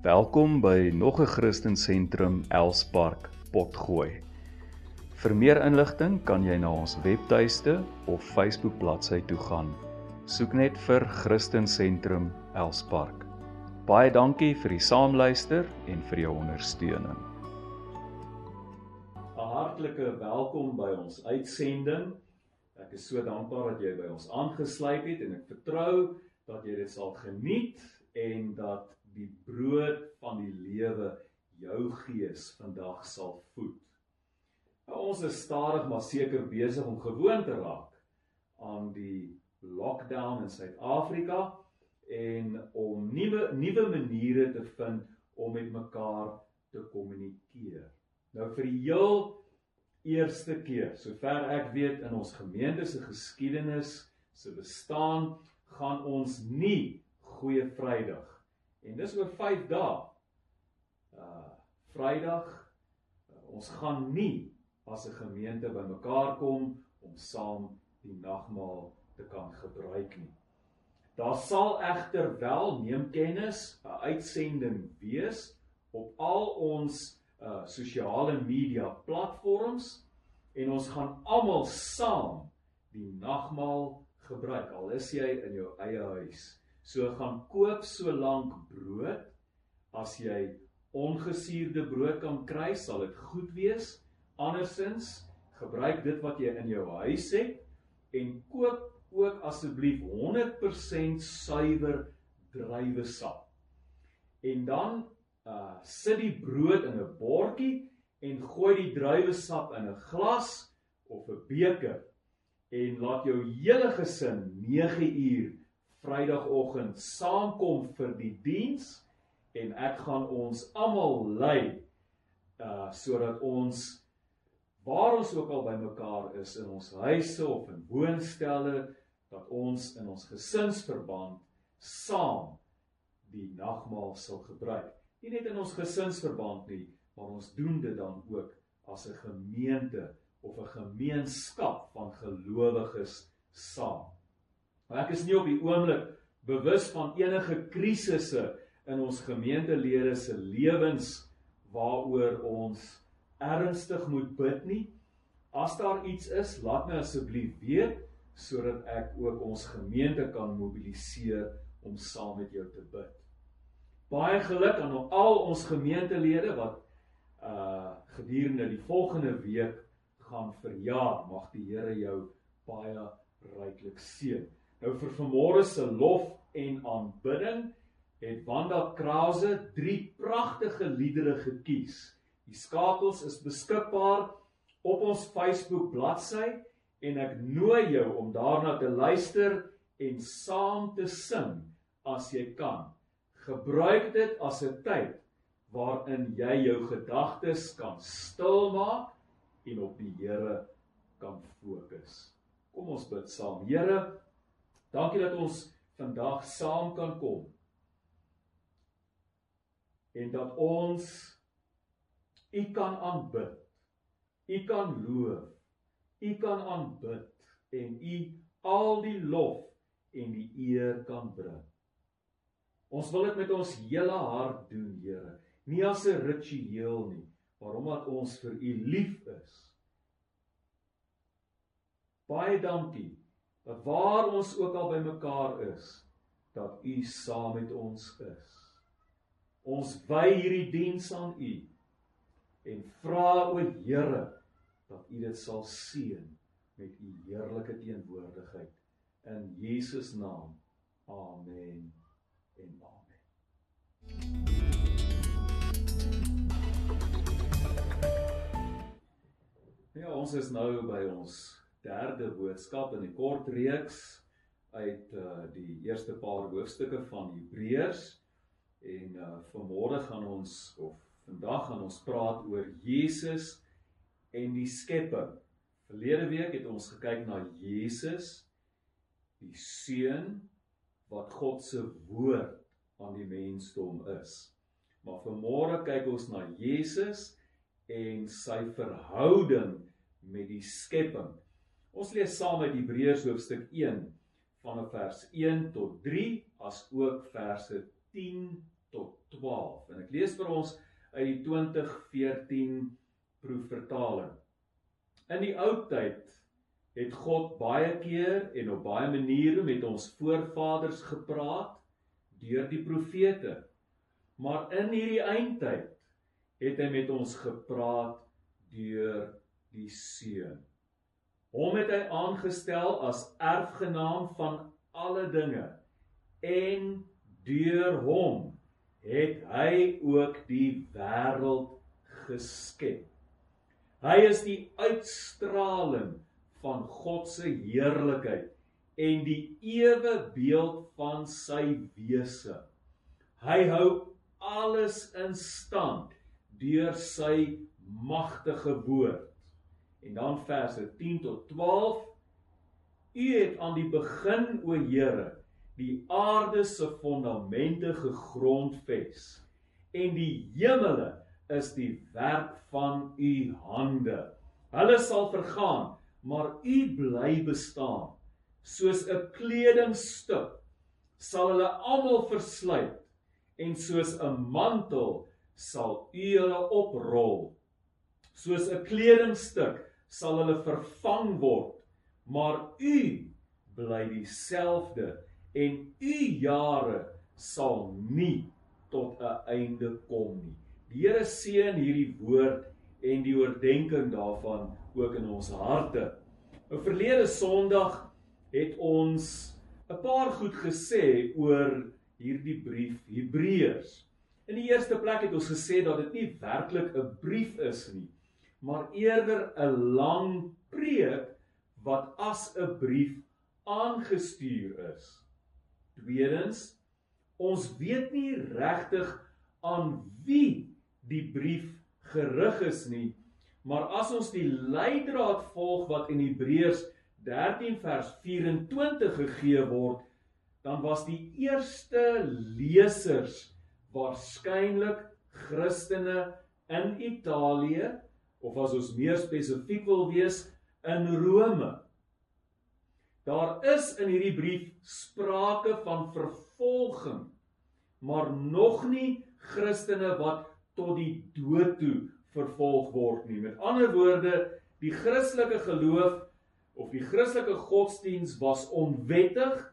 Welkom by nog 'n Christen Sentrum Elspark Potgooi. Vir meer inligting kan jy na ons webtuiste of Facebook bladsy toe gaan. Soek net vir Christen Sentrum Elspark. Baie dankie vir die saamluister en vir jou ondersteuning. 'n Hartlike welkom by ons uitsending. Ek is so dankbaar dat jy by ons aangesluit het en ek vertrou dat jy dit sal geniet en dat die brood van die lewe jou gees vandag sal voed. Nou ons is stadig maar seker besig om gewoon te raak aan die lockdown in Suid-Afrika en om nuwe nuwe maniere te vind om met mekaar te kommunikeer. Nou vir die heel eerste keer, sover ek weet in ons gemeente se geskiedenis se bestaan, gaan ons nie Goeie Vrydag En dis oor 5 dae. Uh Vrydag uh, ons gaan nie as 'n gemeente bymekaar kom om saam die nagmaal te kan gebruik nie. Daar sal egter wel neem kennis 'n uitsending wees op al ons uh sosiale media platforms en ons gaan almal saam die nagmaal gebruik al is jy in jou eie huis. So gaan koop so lank brood as jy ongesuurde brood kan kry, sal dit goed wees. Andersins gebruik dit wat jy in jou huis het en koop ook asseblief 100% suiwer druiwesap. En dan uh sit die brood in 'n bordjie en gooi die druiwesap in 'n glas of 'n beker en laat jou hele gesin 9 uur Vrydagoggend saamkom vir die diens en ek gaan ons almal lei uh sodat ons waar ons ook al bymekaar is in ons huise of in woonstelle dat ons in ons gesinsverband saam die nagmaal sal gebruik. Nie net in ons gesinsverband nie, maar ons doen dit dan ook as 'n gemeente of 'n gemeenskap van gelowiges saam. Maar ek is nie op die oomblik bewus van enige krisisse in ons gemeentelede se lewens waaroor ons ernstig moet bid nie. As daar iets is, laat my asseblief weet sodat ek ook ons gemeente kan mobiliseer om saam met jou te bid. Baie geluk aan al ons gemeentelede wat uh gedurende die volgende week gaan verjaar. Mag die Here jou baie ryklik seën. Nou vir vanmôre se lof en aanbidding het Wanda Krause drie pragtige liedere gekies. Die skakels is beskikbaar op ons Facebook bladsy en ek nooi jou om daarna te luister en saam te sing as jy kan. Gebruik dit as 'n tyd waarin jy jou gedagtes kan stilmaak en op die Here kan fokus. Kom ons bid saam. Here, Dankie dat ons vandag saam kan kom. En dat ons U kan aanbid. U kan loof. U kan aanbid en U al die lof en die eer kan bring. Ons wil dit met ons hele hart doen, Here, nie as 'n ritueel nie, maar omdat ons vir U lief is. Baie dankie dat waar ons ook al bymekaar is, dat U saam met ons is. Ons wy hierdie diens aan U en vra o Here dat U dit sal seën met U heerlike teenwoordigheid in Jesus naam. Amen en amen. Ja, ons is nou by ons derde boodskap in die kort reeks uit uh die eerste paar hoofstukke van Hebreërs en uh vanmôre gaan ons of vandag gaan ons praat oor Jesus en die skepping. Verlede week het ons gekyk na Jesus die seun wat God se woord aan die mensdom is. Maar vanmôre kyk ons na Jesus en sy verhouding met die skepping. Ons lees saam uit Hebreërs hoofstuk 1 vanaf vers 1 tot 3 as ook verse 10 tot 12. En ek lees vir ons uit die 2014 proefvertaling. In die ou tyd het God baie keer en op baie maniere met ons voorvaders gepraat deur die profete. Maar in hierdie eindtyd het hy met ons gepraat deur die seun. Hom het hy aangestel as erfgenaam van alle dinge en deur hom het hy ook die wêreld geskep. Hy is die uitstraling van God se heerlikheid en die ewe beeld van sy wese. Hy hou alles in stand deur sy magtige woord. En dan verse 10 tot 12 U het aan die begin o Here die aarde se fondamente gegrondves en die hemele is die werk van u hande. Hulle sal vergaan, maar u bly bestaan. Soos 'n kledingstuk sal hulle almal versluit en soos 'n mantel sal u hulle oprol. Soos 'n kledingstuk sal hulle vervang word, maar u bly dieselfde en u jare sal nie tot 'n einde kom nie. Die Here seën hierdie woord en die oordeenking daarvan ook in ons harte. 'n Verlede Sondag het ons 'n paar goed gesê oor hierdie brief Hebreërs. In die eerste plek het ons gesê dat dit nie werklik 'n brief is nie, maar eerder 'n lang preek wat as 'n brief aangestuur is. Tweedens, ons weet nie regtig aan wie die brief gerig is nie, Maar as ons die leidraad volg wat in Hebreërs 13 vers 24 gegee word, dan was die eerste lesers waarskynlik Christene in Italië of as ons meer spesifiek wil wees in Rome. Daar is in hierdie brief sprake van vervolging, maar nog nie Christene wat tot die dood toe vervolg word nie. Met ander woorde, die Christelike geloof of die Christelike godsdiens was onwettig,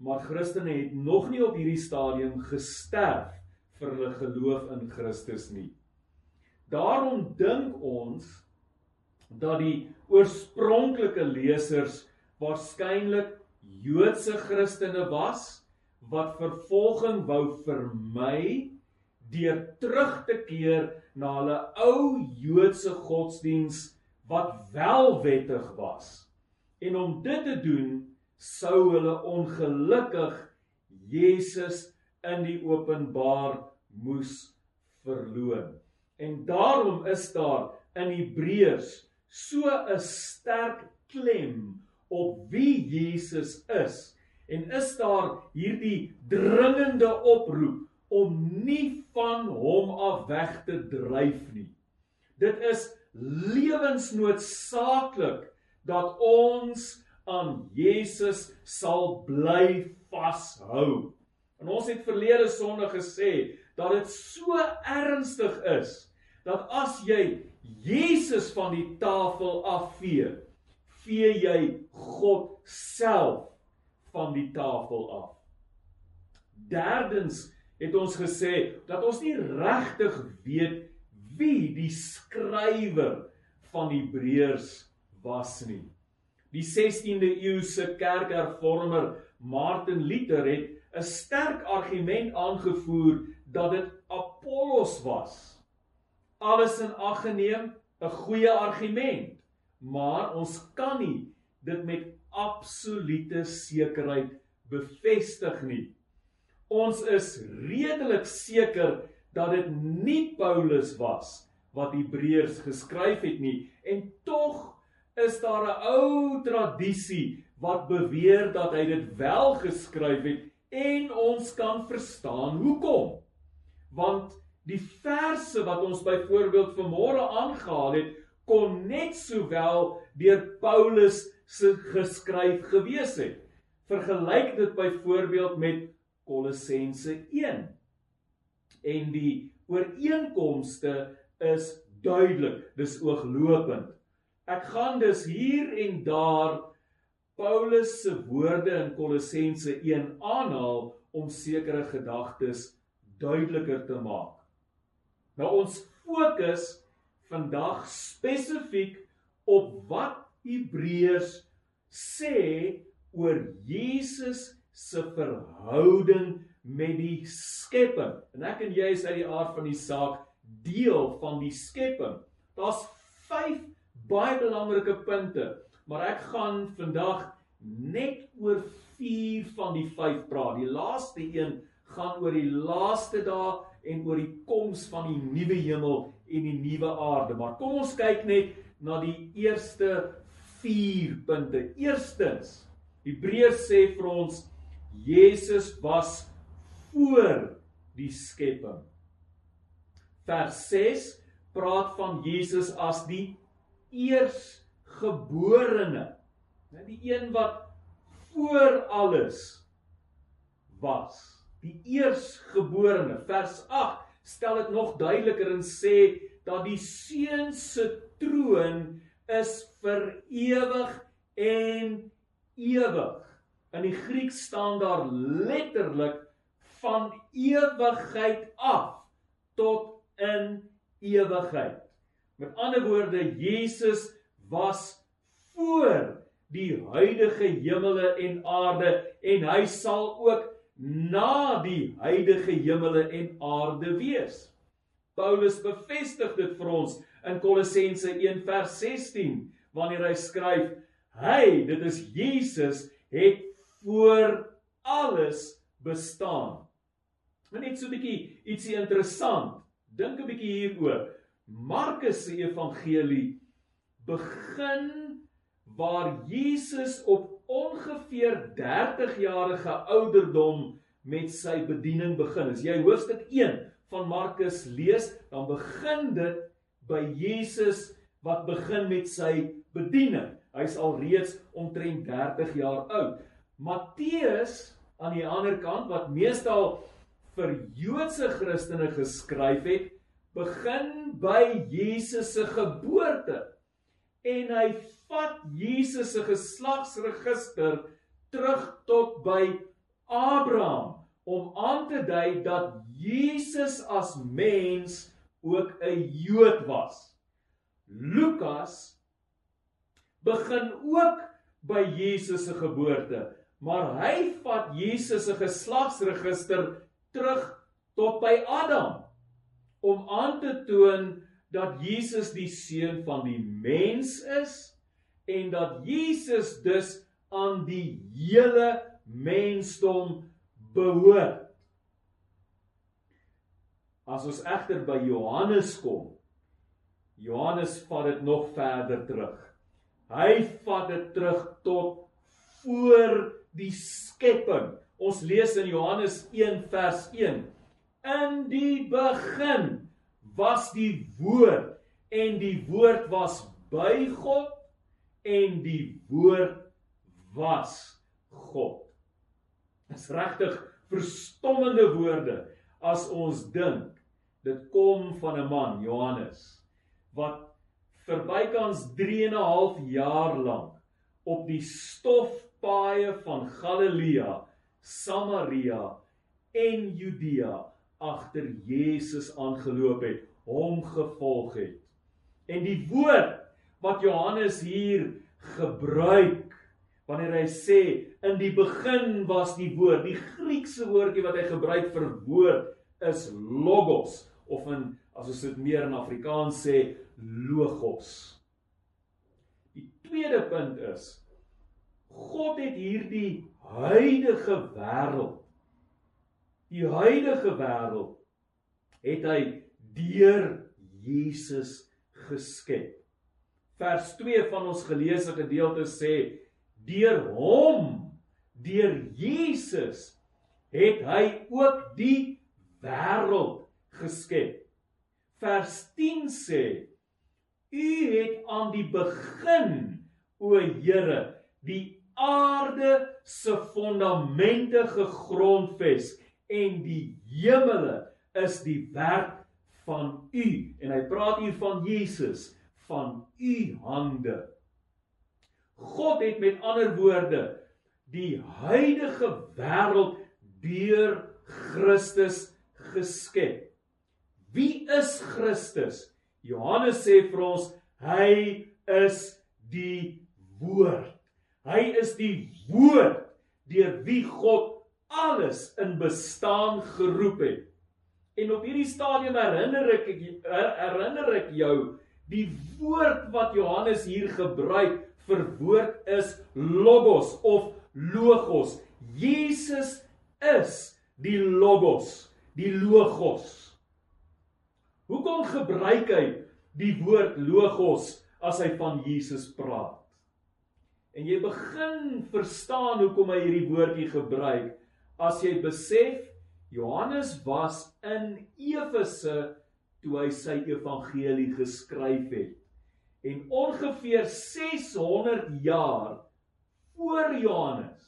maar Christene het nog nie op hierdie stadium gesterf vir hulle geloof in Christus nie. Daarom dink ons dat die oorspronklike lesers waarskynlik Joodse Christene was wat vervolging wou vermy deur terug te keer na hulle ou Joodse godsdiens wat wel wettig was. En om dit te doen, sou hulle ongelukkig Jesus in die openbaar moes verloon. En daarom is daar in Hebreërs so 'n sterk klem op wie Jesus is en is daar hierdie dringende oproep om nie van hom af weg te dryf nie. Dit is lewensnoodsaaklik dat ons aan Jesus sal bly vashou. En ons het verlede Sondag gesê dat dit so ernstig is dat as jy Jesus van die tafel afvee, vee jy God self van die tafel af. Derdens het ons gesê dat ons nie regtig weet wie die skrywer van Hebreërs was nie. Die 16de eeuse kerkhervormer Martin Luther het 'n sterk argument aangevoer dat dit Apollos was. Alles in ag geneem, 'n goeie argument, maar ons kan nie dit met absolute sekerheid bevestig nie. Ons is redelik seker dat dit nie Paulus was wat Hebreërs geskryf het nie en tog is daar 'n ou tradisie wat beweer dat hy dit wel geskryf het en ons kan verstaan hoekom want die verse wat ons byvoorbeeld vanmôre aangehaal het kon net sowel deur Paulus se geskryf gewees het vergelyk dit byvoorbeeld met Kolossense 1. en die ooreenkomste is duidelik. Dis ooglopend. Ek gaan dus hier en daar Paulus se woorde in Kolossense 1 aanhaal om sekere gedagtes duideliker te maak. Nou ons fokus vandag spesifiek op wat Hebreërs sê oor Jesus se verhouding met die skepping. En ek en jy is uit die aard van die saak deel van die skepping. Daar's 5 baie belangrike punte, maar ek gaan vandag net oor 4 van die 5 praat. Die laaste een gaan oor die laaste dae en oor die koms van die nuwe hemel en die nuwe aarde. Maar kom ons kyk net na die eerste 4 punte. Eerstens, Hebreërs sê vir ons Jesus was voor die skepping. Vers 6 praat van Jesus as die eersgeborene. Net die een wat voor alles was. Die eersgeborene. Vers 8 stel dit nog duideliker en sê dat die seun se troon is vir ewig en ewig. In die Grieks staan daar letterlik van ewigheid af tot in ewigheid. Met ander woorde, Jesus was voor die huidige hemele en aarde en hy sal ook na die huidige hemele en aarde wees. Paulus bevestig dit vir ons in Kolossense 1:16 wanneer hy skryf: "Hy, dit is Jesus, het voor alles bestaan." Maar net so 'n bietjie ietsie interessant. Dink 'n bietjie hieroor. Markus se evangelie begin waar Jesus op ongeveer 30 jarige ouderdom met sy bediening begin. As jy hoofstuk 1 van Markus lees, dan begin dit by Jesus wat begin met sy bediening. Hy's al reeds omtrent 30 jaar oud. Matteus aan die ander kant wat meestal vir Joodse Christene geskryf het, begin by Jesus se geboorte. En hy vat Jesus se geslagsregister terug tot by Abraham om aan te dui dat Jesus as mens ook 'n Jood was. Lukas begin ook by Jesus se geboorte, maar hy vat Jesus se geslagsregister terug tot by Adam om aan te toon dat Jesus die seun van die mens is en dat Jesus dus aan die hele mensdom behoort. As ons egter by Johannes kom, Johannes vat dit nog verder terug. Hy vat dit terug tot voor die skepping. Ons lees in Johannes 1 vers 1. In die begin was die woord en die woord was by God en die woord was God. Dis regtig verstommende woorde as ons dink dit kom van 'n man Johannes wat vir bykans 3 en 'n half jaar lank op die stofpaaie van Galilea Samaria en Judea agter Jesus aangeloop het, hom gevolg het. En die woord wat Johannes hier gebruik wanneer hy sê in die begin was die woord, die Griekse woordjie wat hy gebruik vir woord is logos of in as ons dit meer in Afrikaans sê logos. Die tweede punt is God het hierdie huidige wêreld die huidige wêreld het hy deur Jesus geskep. Vers 2 van ons geleesde gedeelte sê deur hom deur Jesus het hy ook die wêreld geskep. Vers 10 sê u het aan die begin o Here die aarde se fondamente gegrondves en die hemele is die werk van u en hy praat hier van Jesus van u hande. God het met ander woorde die huidige wêreld deur Christus geskep. Wie is Christus? Johannes sê vir ons hy is die woord. Hy is die woord deur wie God alles in bestaan geroep het. En op hierdie stadium herinner ek herinner ek jou die woord wat Johannes hier gebruik vir woord is logos of logos. Jesus is die logos, die logos. Hoekom gebruik hy die woord logos as hy van Jesus praat? En jy begin verstaan hoekom hy hierdie woordjie gebruik as jy besef Johannes was in Efese toe hy sy evangelie geskryf het. En ongeveer 600 jaar voor Johannes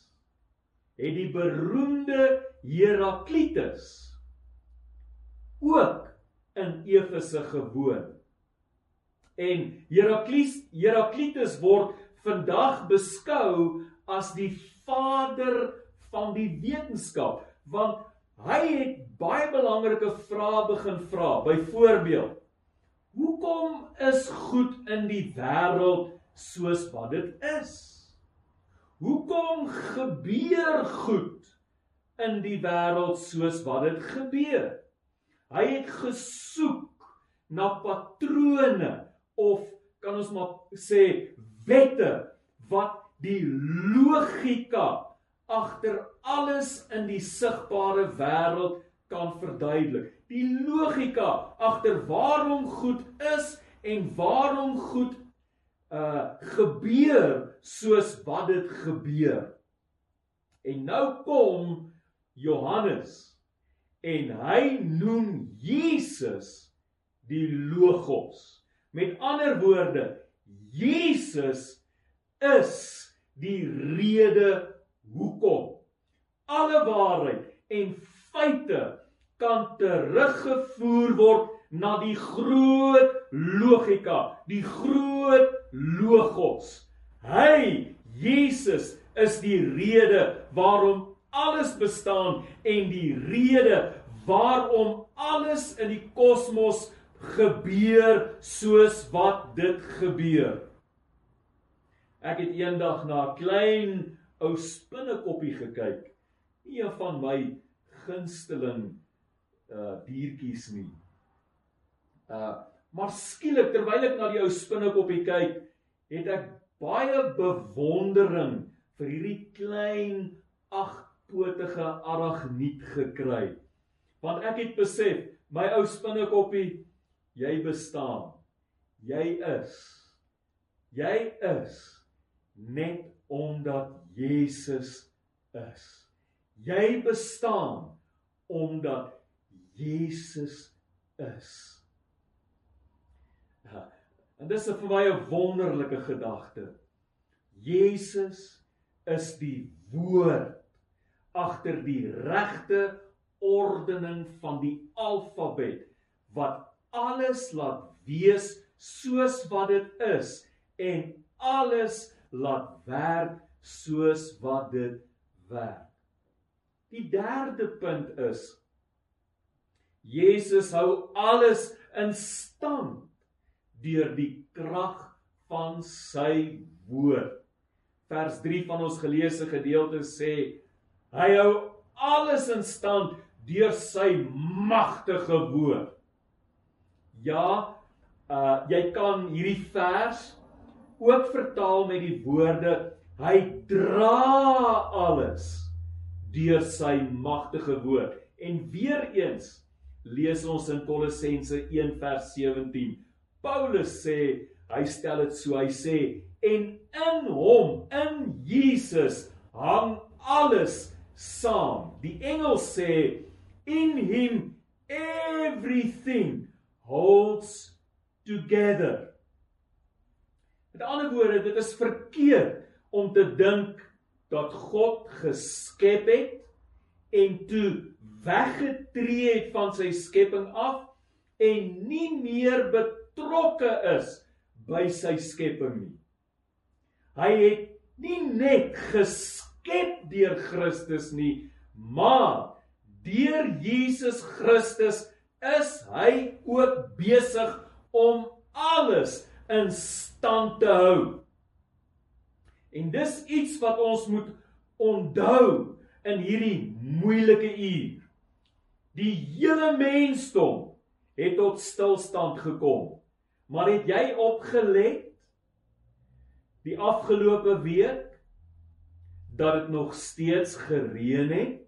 het die beroemde Heraklitus ook in Efese gewoon. En Heraklius Heraklitus word vandag beskou as die vader van die wetenskap want hy het baie belangrike vrae begin vra. Byvoorbeeld, hoekom is goed in die wêreld soos wat dit is? Hoekom gebeur goed in die wêreld soos wat dit gebeur? Hy het gesoek na patrone of kan ons maar sê wette wat die logika agter alles in die sigbare wêreld kan verduidelik. Die logika agter waarom goed is en waarom goed uh gebeur soos wat dit gebeur. En nou kom Johannes en hy noem Jesus die logos. Met ander woorde, Jesus is die rede hoekom alle waarheid en feite kan teruggevoer word na die groot logika, die groot logos. Hy, Jesus, is die rede waarom alles bestaan en die rede waarom alles in die kosmos gebeur soos wat dit gebeur. Ek het eendag na 'n klein ou spinnekoppie gekyk. Nie een van my gunsteling uh diertjies nie. Uh maar skielik terwyl ek na die ou spinnekoppie kyk, het ek baie bewondering vir hierdie klein agpotige aragniet gekry. Want ek het besef, my ou spinnekoppie, jy bestaan. Jy is. Jy is net omdat Jesus is. Jy bestaan omdat Jesus is. En dis vir my 'n wonderlike gedagte. Jesus is die woord agter die regte ordening van die alfabet wat alles laat wees soos wat dit is en alles laat werk soos wat dit werk. Die derde punt is Jesus hou alles in stand deur die krag van sy woord. Vers 3 van ons geleesde gedeelte sê hy hou alles in stand deur sy magtige woord. Ja, uh jy kan hierdie vers ook vertaal met die woorde hy dra alles deur sy magtige woord. En weer eens lees ons in Kolossense 1 vers 17 Paulus sê, hy stel dit so, hy sê en in hom, in Jesus hang alles saam. Die engel sê in him everything holds together. Met ander woorde, dit is verkeerd om te dink dat God geskep het en toe weggetree het van sy skepping af en nie meer betrokke is by sy skepping nie. Hy het nie net geskep deur Christus nie, maar deur Jesus Christus is hy ook besig om alles in stand te hou. En dis iets wat ons moet onthou in hierdie moeilike uur. Die hele mensdom het tot stilstand gekom. Maar het jy opgelet die afgelope week dat dit nog steeds gereën het?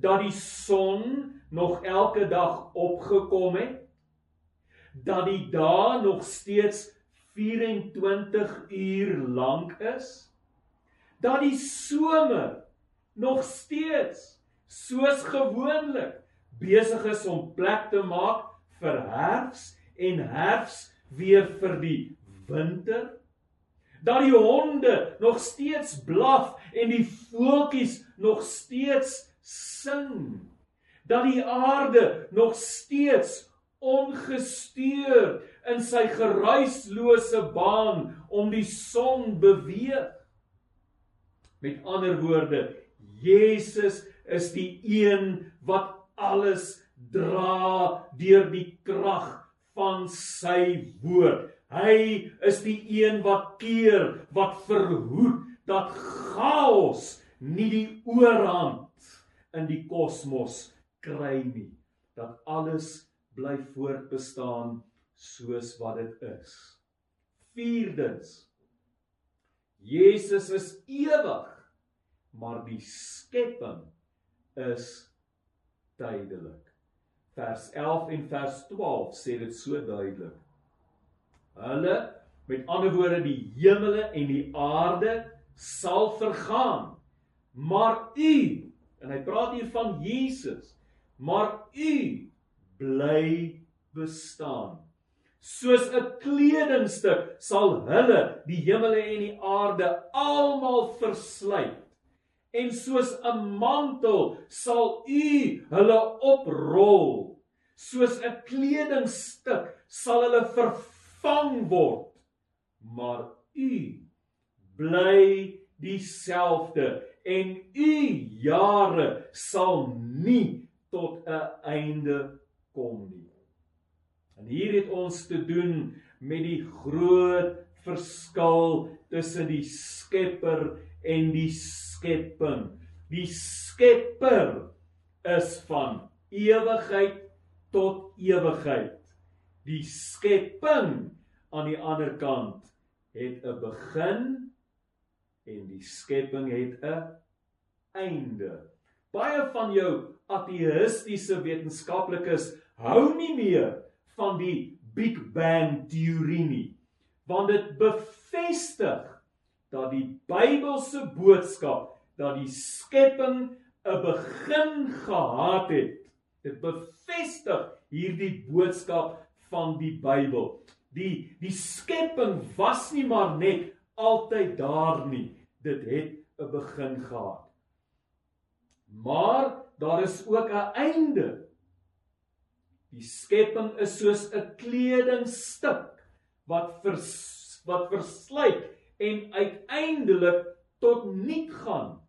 Dat die son nog elke dag opgekom het? Dat die dae nog steeds 24 uur lank is? Dat die somer nog steeds soos gewoonlik besig is om plek te maak vir herfs en herfs weer vir die winter dat die honde nog steeds blaf en die voeltjies nog steeds sing dat die aarde nog steeds ongesteur in sy geruislose baan om die son beweeg met ander woorde Jesus is die een wat alles dra deur die krag van sy woord. Hy is die een wat keer, wat verhoed dat chaos nie die oorhand in die kosmos kry nie. Dat alles bly voortbestaan soos wat dit is. Vierdens Jesus is ewig, maar die skepping is tydelik. Vers 11 en vers 12 sê dit so duidelik. Hulle, met ander woorde die hemele en die aarde sal vergaan, maar u en hy praat hier van Jesus, maar u bly bestaan. Soos 'n kledingstuk sal hulle, die hemele en die aarde almal verslyt en soos 'n mantel sal u hulle oprol. Soos 'n kledingstuk sal hulle vervang word. Maar u bly dieselfde en u jare sal nie tot 'n einde kom nie hier het ons te doen met die groot verskil tussen die skepper en die skepping. Die skepper is van ewigheid tot ewigheid. Die skepping aan die ander kant het 'n begin en die skepping het 'n einde. Baie van jou ateïstiese wetenskaplikes hou nie meer van die Big Bang teorie nie, want dit bevestig dat die Bybelse boodskap dat die skepping 'n begin gehad het. Dit bevestig hierdie boodskap van die Bybel. Die die skepping was nie maar net altyd daar nie. Dit het 'n begin gehad. Maar daar is ook 'n einde. Die skepping is soos 'n kledingstuk wat vers, wat verslyt en uiteindelik tot niet gaan.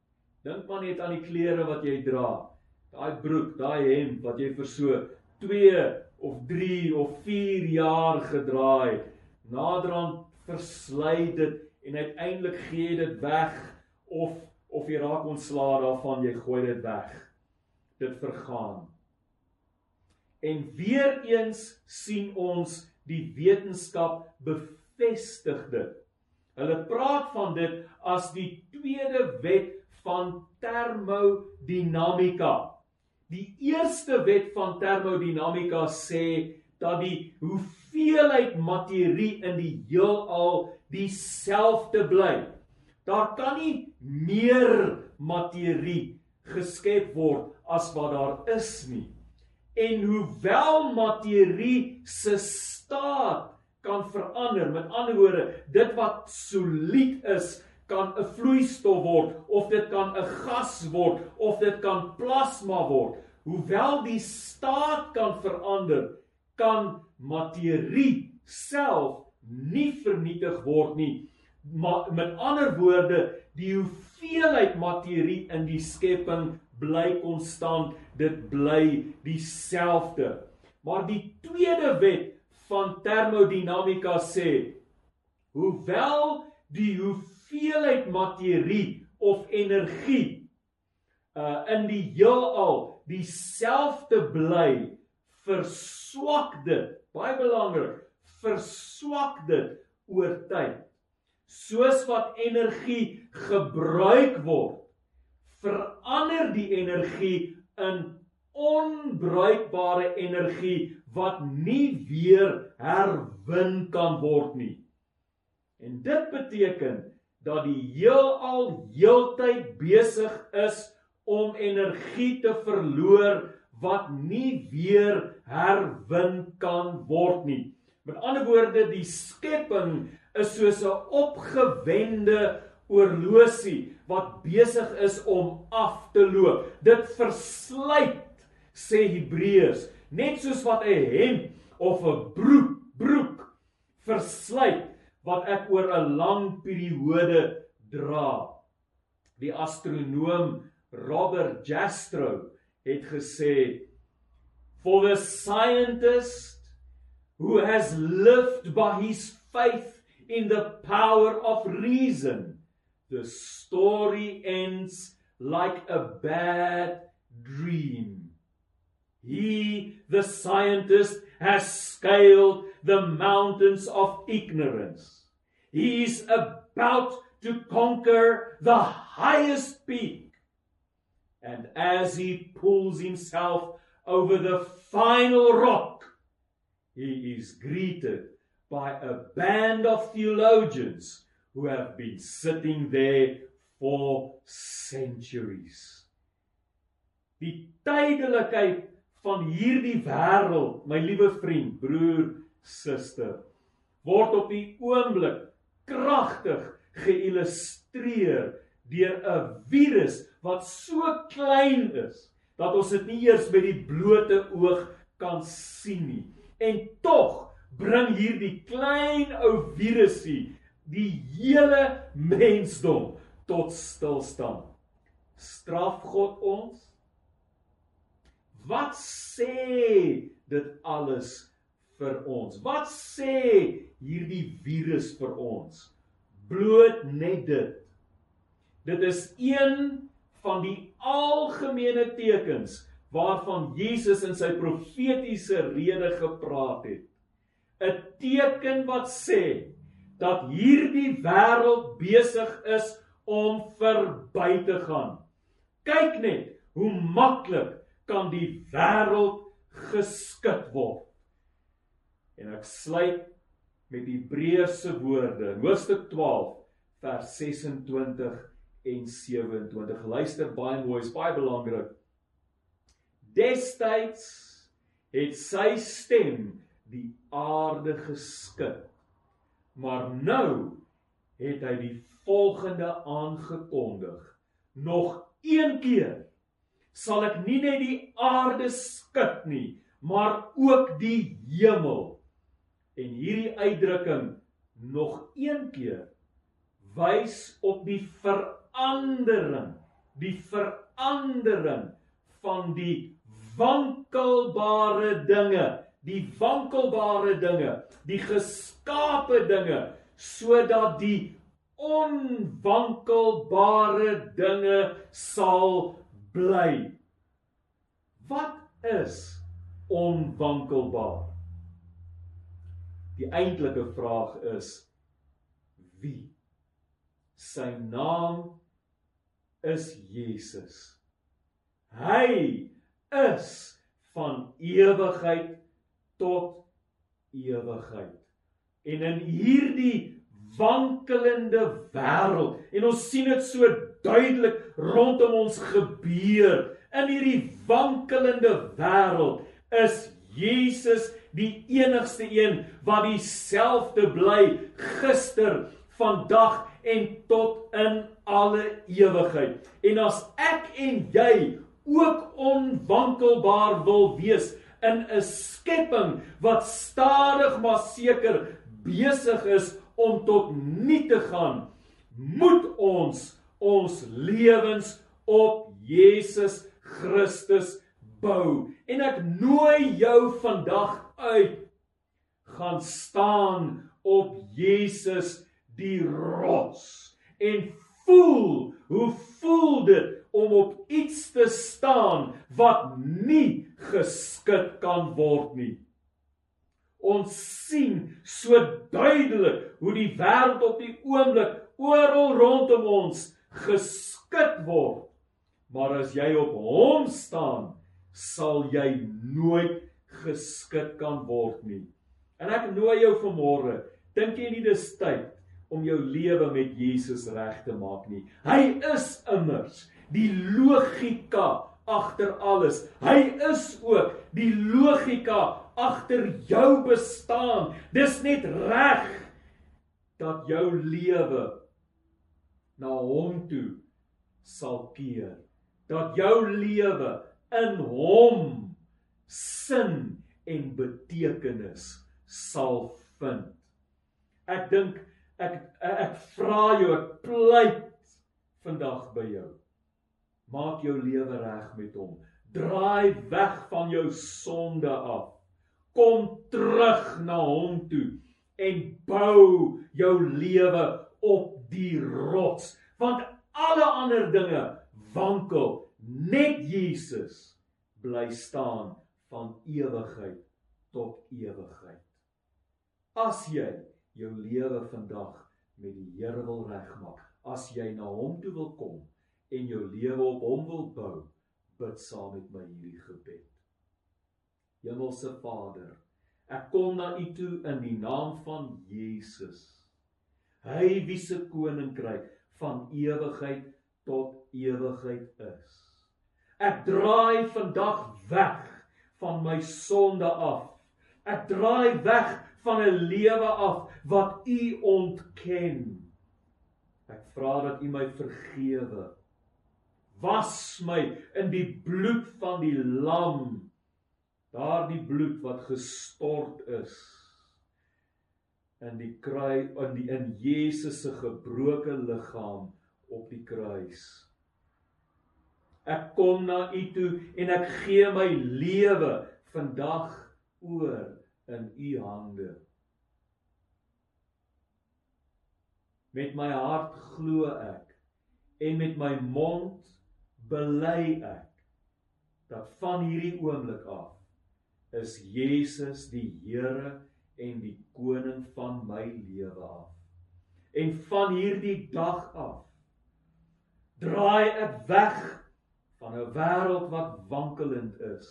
Dink maar net aan die klere wat jy dra. Daai broek, daai hemp wat jy vir so 2 of 3 of 4 jaar gedra het. Naderhand versly dit en uiteindelik gee jy dit weg of of jy raak ontslae daarvan, jy gooi dit weg. Dit vergaan. En weer eens sien ons die wetenskap bevestig dit. Hulle praat van dit as die tweede wet van termodinamika. Die eerste wet van termodinamika sê dat die hoeveelheid materie in die heelal dieselfde bly. Daar kan nie meer materie geskep word as wat daar is nie. En hoewel materie se staat kan verander. Met ander woorde, dit wat solied is, kan 'n vloeistof word of dit kan 'n gas word of dit kan plasma word. Hoewel die staat kan verander, kan materie self nie vernietig word nie. Maar met ander woorde, die hoeveelheid materie in die skepping bly konstant, dit bly dieselfde. Maar die tweede wet van termodinamika sê hoewel die hoeveelheid materie of energie uh in die heelal dieselfde bly verswak dit baie belangrik verswak dit oor tyd soos wat energie gebruik word verander die energie in onbruikbare energie wat nie weer herwin kan word nie en dit beteken dat die heelal heeltyd besig is om energie te verloor wat nie weer herwin kan word nie. Met ander woorde, die skepping is soos 'n opgewende oorlosie wat besig is om af te loop. Dit verslyt, sê Hebreërs, net soos wat 'n hemp of 'n broek broek verslyt wat ek oor 'n lang periode dra. Die astronoom Robert Jastrow het gesê for the scientist who has lived by his faith in the power of reason the story ends like a bad dream. He the scientist has scaled the mountains of ignorance. He is about to conquer the highest peak. And as he pulls himself over the final rock, he is greeted by a band of theologians who have been sitting there for centuries. Die tydelikheid van hierdie wêreld, my liewe vriend, broer, suster, word op die oomblik kragtig geïllustreer deur 'n virus wat so klein is dat ons dit nie eers met die blote oog kan sien nie. En tog bring hierdie klein ou virusie die hele mensdom tot stilstand. Straf God ons? Wat sê dit alles vir ons? Wat sê hierdie virus vir ons? Bloot net dit Dit is een van die algemene tekens waarvan Jesus in sy profetiese rede gepraat het. 'n Teken wat sê dat hierdie wêreld besig is om verby te gaan. Kyk net hoe maklik kan die wêreld geskit word. En ek sluit met Hebreëse woorde, hoofstuk 12 vers 26 en 27. Luister baie mooi, is baie belangrik. Destyds het sy stem die aarde geskit. Maar nou het hy die volgende aangekondig. Nog een keer sal ek nie net die aarde skud nie, maar ook die hemel. En hierdie uitdrukking nog een keer wys op die ver verandering, die verandering van die wankelbare dinge, die wankelbare dinge, die geskape dinge sodat die onwankelbare dinge sal bly. Wat is onwankelbaar? Die eintlike vraag is wie? Sy naam is Jesus. Hy is van ewigheid tot ewigheid. En in hierdie wankelende wêreld en ons sien dit so duidelik rondom ons gebeur in hierdie wankelende wêreld is Jesus die enigste een wat dieselfde bly gister, vandag en tot in alle ewigheid. En as ek en jy ook onwankelbaar wil wees in 'n skepping wat stadig maar seker besig is om tot nie te gaan, moet ons ons lewens op Jesus Christus bou. En ek nooi jou vandag uit gaan staan op Jesus die rots en voel hoe voel dit om op iets te staan wat nie geskit kan word nie. Ons sien so duidelik hoe die wêreld op die oomblik oral rondom ons geskit word. Maar as jy op hom staan, sal jy nooit geskit kan word nie. En ek nooi jou vanmôre, dink jy nie dis tyd om jou lewe met Jesus reg te maak nie. Hy is immers die logika agter alles. Hy is ook die logika agter jou bestaan. Dis net reg dat jou lewe na hom toe sal keer. Dat jou lewe in hom sin en betekenis sal vind. Ek dink ek ek vra jou, ek pleit vandag by jou. Maak jou lewe reg met hom. Draai weg van jou sonde af. Kom terug na hom toe en bou jou lewe op die rots, want alle ander dinge wankel net Jesus bly staan van ewigheid tot ewigheid. As jy jou lewe vandag met die Here wil regmaak, as jy na hom toe wil kom en jou lewe op hom wil bou, bid saam met my hierdie gebed. Hemelse Vader, ek kom na U toe in die naam van Jesus. Hy wie se koninkryk van ewigheid tot ewigheid is. Ek draai vandag weg van my sonde af. Ek draai weg van 'n lewe af wat U ontken. Ek vra dat U my vergewe. Was my in die bloed van die lam. Daardie bloed wat gestort is in die kruis in die in Jesus se gebroke liggaam op die kruis. Ek kom na U toe en ek gee my lewe vandag oor in U hande. Met my hart glo ek en met my mond bely ek dat van hierdie oomblik af is Jesus die Here en die koning van my lewe af. En van hierdie dag af draai ek weg van 'n wêreld wat wankelend is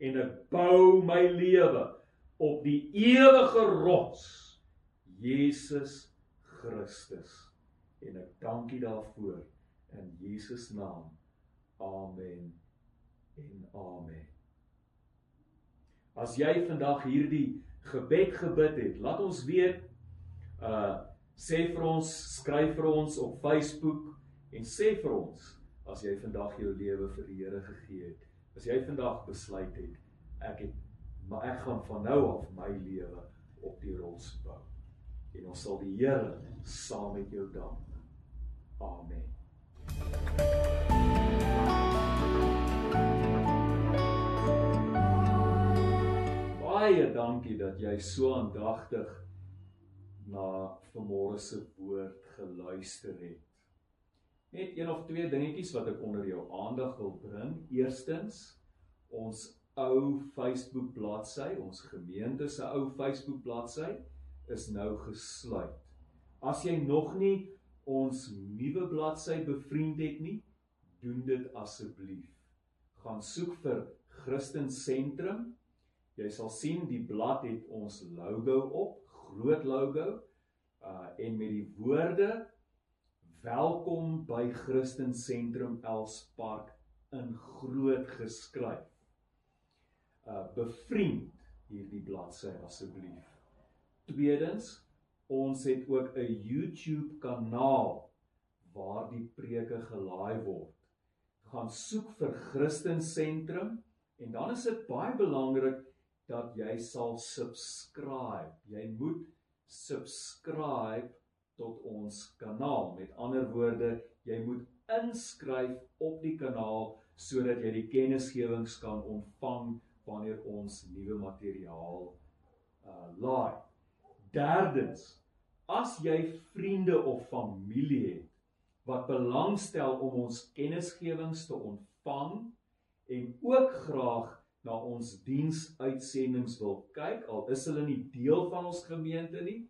en ek bou my lewe op die ewige rots Jesus Christus en ek dank U daarvoor in Jesus naam amen en amen As jy vandag hierdie gebed gebid het laat ons weet uh sê vir ons skryf vir ons op Facebook en sê vir ons as jy vandag jou lewe vir die Here gegee het. As jy vandag besluit het ek het maar ek gaan van nou af my lewe op die rots bou. En ons sal die Here saam met jou dank. Amen. Baie dankie dat jy so aandagtig na vanmôre se woord geluister het. Net een of twee dingetjies wat ek onder jou aandag wil bring. Eerstens, ons ou Facebook bladsy, ons gemeente se ou Facebook bladsy is nou gesluit. As jy nog nie ons nuwe bladsy bevriend het nie, doen dit asseblief. Gaan soek vir Christen Sentrum. Jy sal sien die blad het ons logo op, groot logo, uh en met die woorde Welkom by Christen Sentrum Elspark in groot geskryf. Uh bevriend hierdie bladsy asseblief. Tweedens, Ons het ook 'n YouTube kanaal waar die preke gelaai word. Gaan soek vir Christen Sentrum en dan is dit baie belangrik dat jy sal subscribe. Jy moet subscribe tot ons kanaal. Met ander woorde, jy moet inskryf op die kanaal sodat jy die kennisgewings kan ontvang wanneer ons nuwe materiaal uh laai. Derdens, as jy vriende of familie het wat belangstel om ons kennisgewings te ontvang en ook graag na ons diensuitsendings wil kyk, al is hulle nie deel van ons gemeente nie,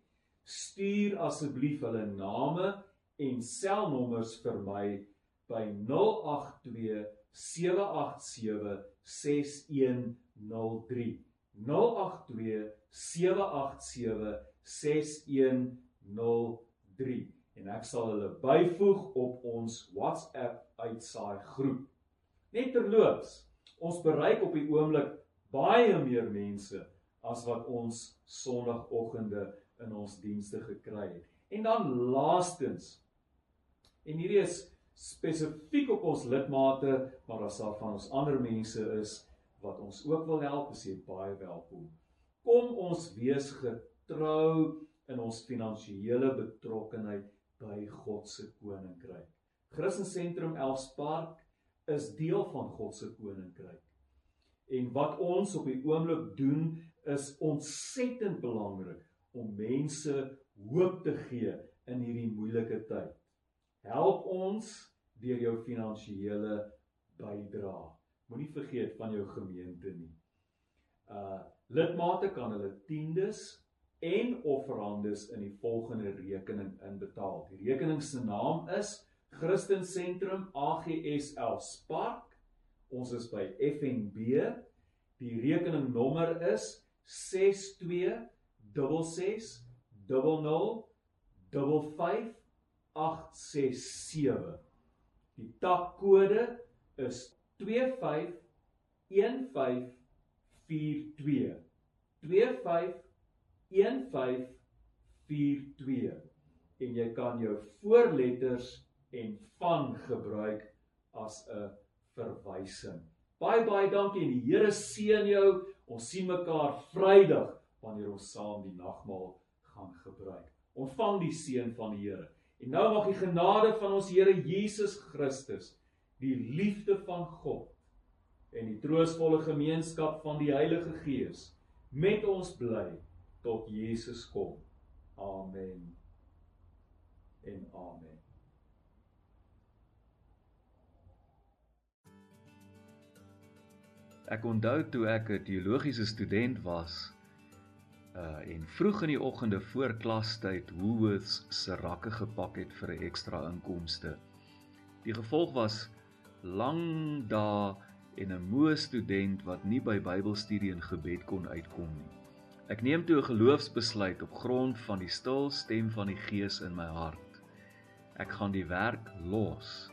stuur asseblief hulle name en selnommers vir my by 082 787 6103 082 787 6103 en ek sal hulle byvoeg op ons WhatsApp uitsaai groep. Net terloops, ons bereik op die oomblik baie meer mense as wat ons sonoggende in ons dienste gekry het. En dan laastens en hierdie is spesifiek op ons lidmate, maar as daar van ons ander mense is wat ons ook wil help, is jy baie welkom. Kom ons wees getrou in ons finansiële betrokkenheid by God se koninkryk. Christensentrum Elspark is deel van God se koninkryk. En wat ons op die oomblik doen is ontsettend belangrik om mense hoop te gee in hierdie moeilike tyd. Help ons deur jou finansiële bydrae. Moenie vergeet van jou gemeente nie. Uh lidmate kan hulle tiendes en offerandes in die volgende rekening inbetaal. Die rekening se naam is Christen Sentrum AGSL Spark. Ons is by FNB. Die rekeningnommer is 6266 0055867. Die takkode is 251542. 251542 en jy kan jou voorletters en van gebruik as 'n verwysing. Baie baie dankie en die Here seën jou. Ons sien mekaar Vrydag wanneer ons saam die nagmaal gaan gebruik. Ontvang die seën van die Here. En nou mag die genade van ons Here Jesus Christus, die liefde van God en die troostvolle gemeenskap van die Heilige Gees met ons bly tot Jesus kom. Amen. En amen. Ek onthou toe ek 'n teologiese student was, uh en vroeg in die oggende voor klastyd Woolworths se rakke gepak het vir 'n ekstra inkomste. Die gevolg was lang dae en 'n moe student wat nie by Bybelstudie en gebed kon uitkom nie. Ek neem toe 'n geloofsbesluit op grond van die stil stem van die Gees in my hart. Ek gaan die werk los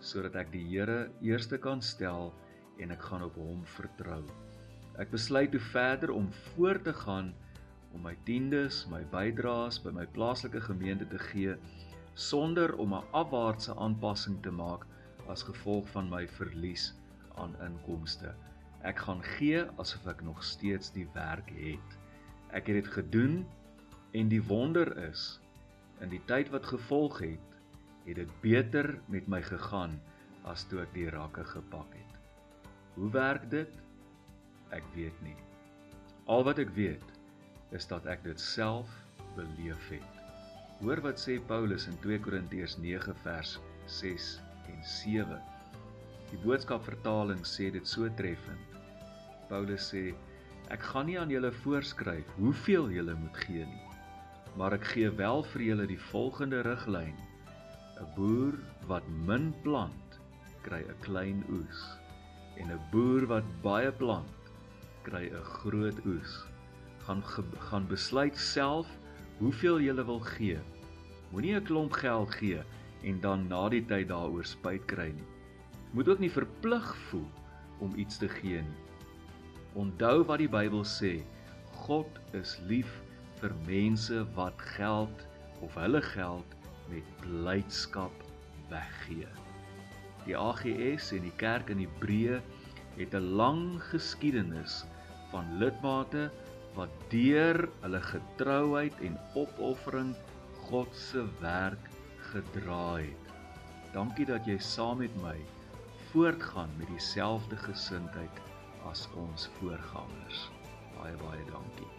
sodat ek die Here eerste kan stel en ek gaan op hom vertrou. Ek besluit toe verder om voort te gaan om my tiendes, my bydraes by my plaaslike gemeente te gee sonder om 'n afwaartse aanpassing te maak as gevolg van my verlies aan inkomste. Ek gaan gee asof ek nog steeds die werk het. Ek het dit gedoen en die wonder is in die tyd wat gevolg het, het dit beter met my gegaan as toe ek die rakke gepak het. Hoe werk dit? Ek weet nie. Al wat ek weet is dat ek dit self beleef het. Hoor wat sê Paulus in 2 Korintiërs 9 vers 6 en 7. Die boodskap vertaling sê dit so treffend. Paulus sê ek gaan nie aan julle voorskryf hoeveel julle moet gee nie, maar ek gee wel vir julle die volgende riglyn. 'n Boer wat min plant, kry 'n klein oes, en 'n boer wat baie plant, kry 'n groot oes gaan gaan besluit self hoeveel jy wil gee. Moenie 'n klomp geld gee en dan na die tyd daaroor spyt kry nie. Moet ook nie verplig voel om iets te gee nie. Onthou wat die Bybel sê: God is lief vir mense wat geld of hulle geld met blydskap weggee. Die AGS en die kerk in Hebreë het 'n lang geskiedenis van lidmate wat deur hulle getrouheid en opoffering God se werk gedra het. Dankie dat jy saam met my voortgaan met dieselfde gesindheid as ons voorgangers. Baie baie dankie.